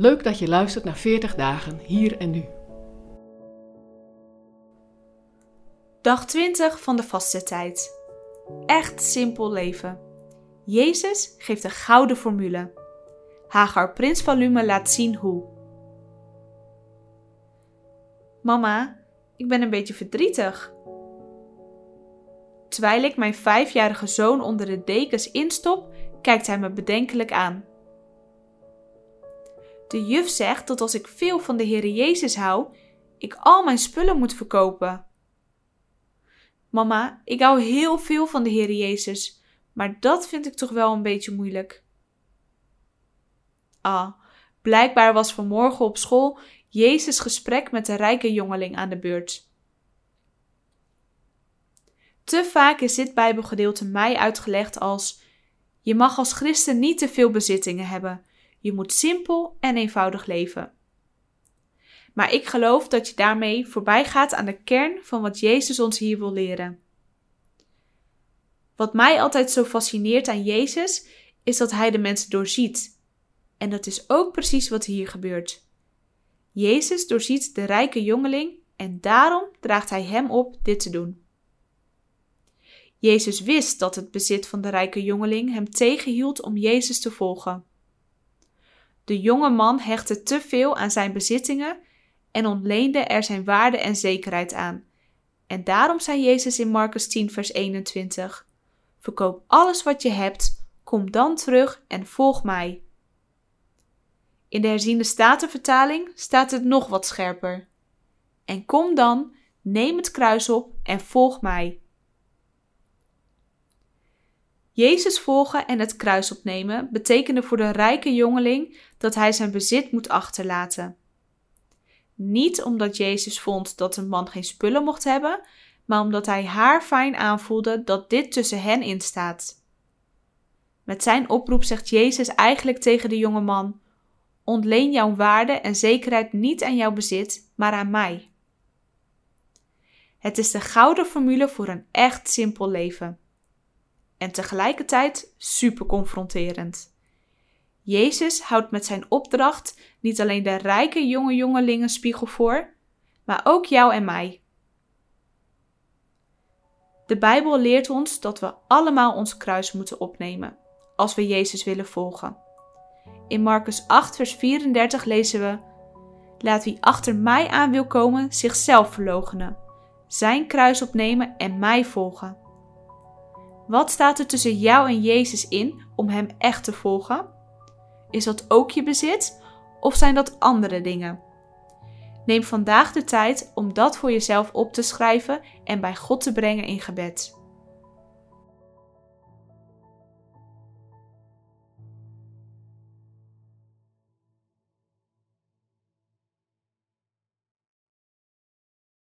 Leuk dat je luistert naar 40 dagen hier en nu. Dag 20 van de vaste tijd. Echt simpel leven. Jezus geeft een gouden formule. Hagar Prins van Lume laat zien hoe. Mama, ik ben een beetje verdrietig. Terwijl ik mijn vijfjarige zoon onder de dekens instop, kijkt hij me bedenkelijk aan. De juf zegt dat als ik veel van de Heere Jezus hou, ik al mijn spullen moet verkopen. Mama, ik hou heel veel van de Heere Jezus, maar dat vind ik toch wel een beetje moeilijk. Ah, blijkbaar was vanmorgen op school Jezus' gesprek met de rijke jongeling aan de beurt. Te vaak is dit Bijbelgedeelte mij uitgelegd als: Je mag als christen niet te veel bezittingen hebben. Je moet simpel en eenvoudig leven. Maar ik geloof dat je daarmee voorbij gaat aan de kern van wat Jezus ons hier wil leren. Wat mij altijd zo fascineert aan Jezus is dat hij de mensen doorziet. En dat is ook precies wat hier gebeurt. Jezus doorziet de rijke jongeling en daarom draagt hij hem op dit te doen. Jezus wist dat het bezit van de rijke jongeling hem tegenhield om Jezus te volgen. De jonge man hechtte te veel aan zijn bezittingen en ontleende er zijn waarde en zekerheid aan. En daarom zei Jezus in Marcus 10, vers 21: Verkoop alles wat je hebt, kom dan terug en volg mij. In de herziende statenvertaling staat het nog wat scherper. En kom dan, neem het kruis op en volg mij. Jezus volgen en het kruis opnemen betekende voor de rijke jongeling dat hij zijn bezit moet achterlaten. Niet omdat Jezus vond dat een man geen spullen mocht hebben, maar omdat hij haar fijn aanvoelde dat dit tussen hen instaat. Met zijn oproep zegt Jezus eigenlijk tegen de jonge man: Ontleen jouw waarde en zekerheid niet aan jouw bezit, maar aan mij. Het is de gouden formule voor een echt simpel leven. En tegelijkertijd super confronterend. Jezus houdt met zijn opdracht niet alleen de rijke jonge jongelingen spiegel voor, maar ook jou en mij. De Bijbel leert ons dat we allemaal ons kruis moeten opnemen als we Jezus willen volgen. In Marcus 8, vers 34 lezen we: Laat wie achter mij aan wil komen zichzelf verloochenen, zijn kruis opnemen en mij volgen. Wat staat er tussen jou en Jezus in om Hem echt te volgen? Is dat ook je bezit of zijn dat andere dingen? Neem vandaag de tijd om dat voor jezelf op te schrijven en bij God te brengen in gebed.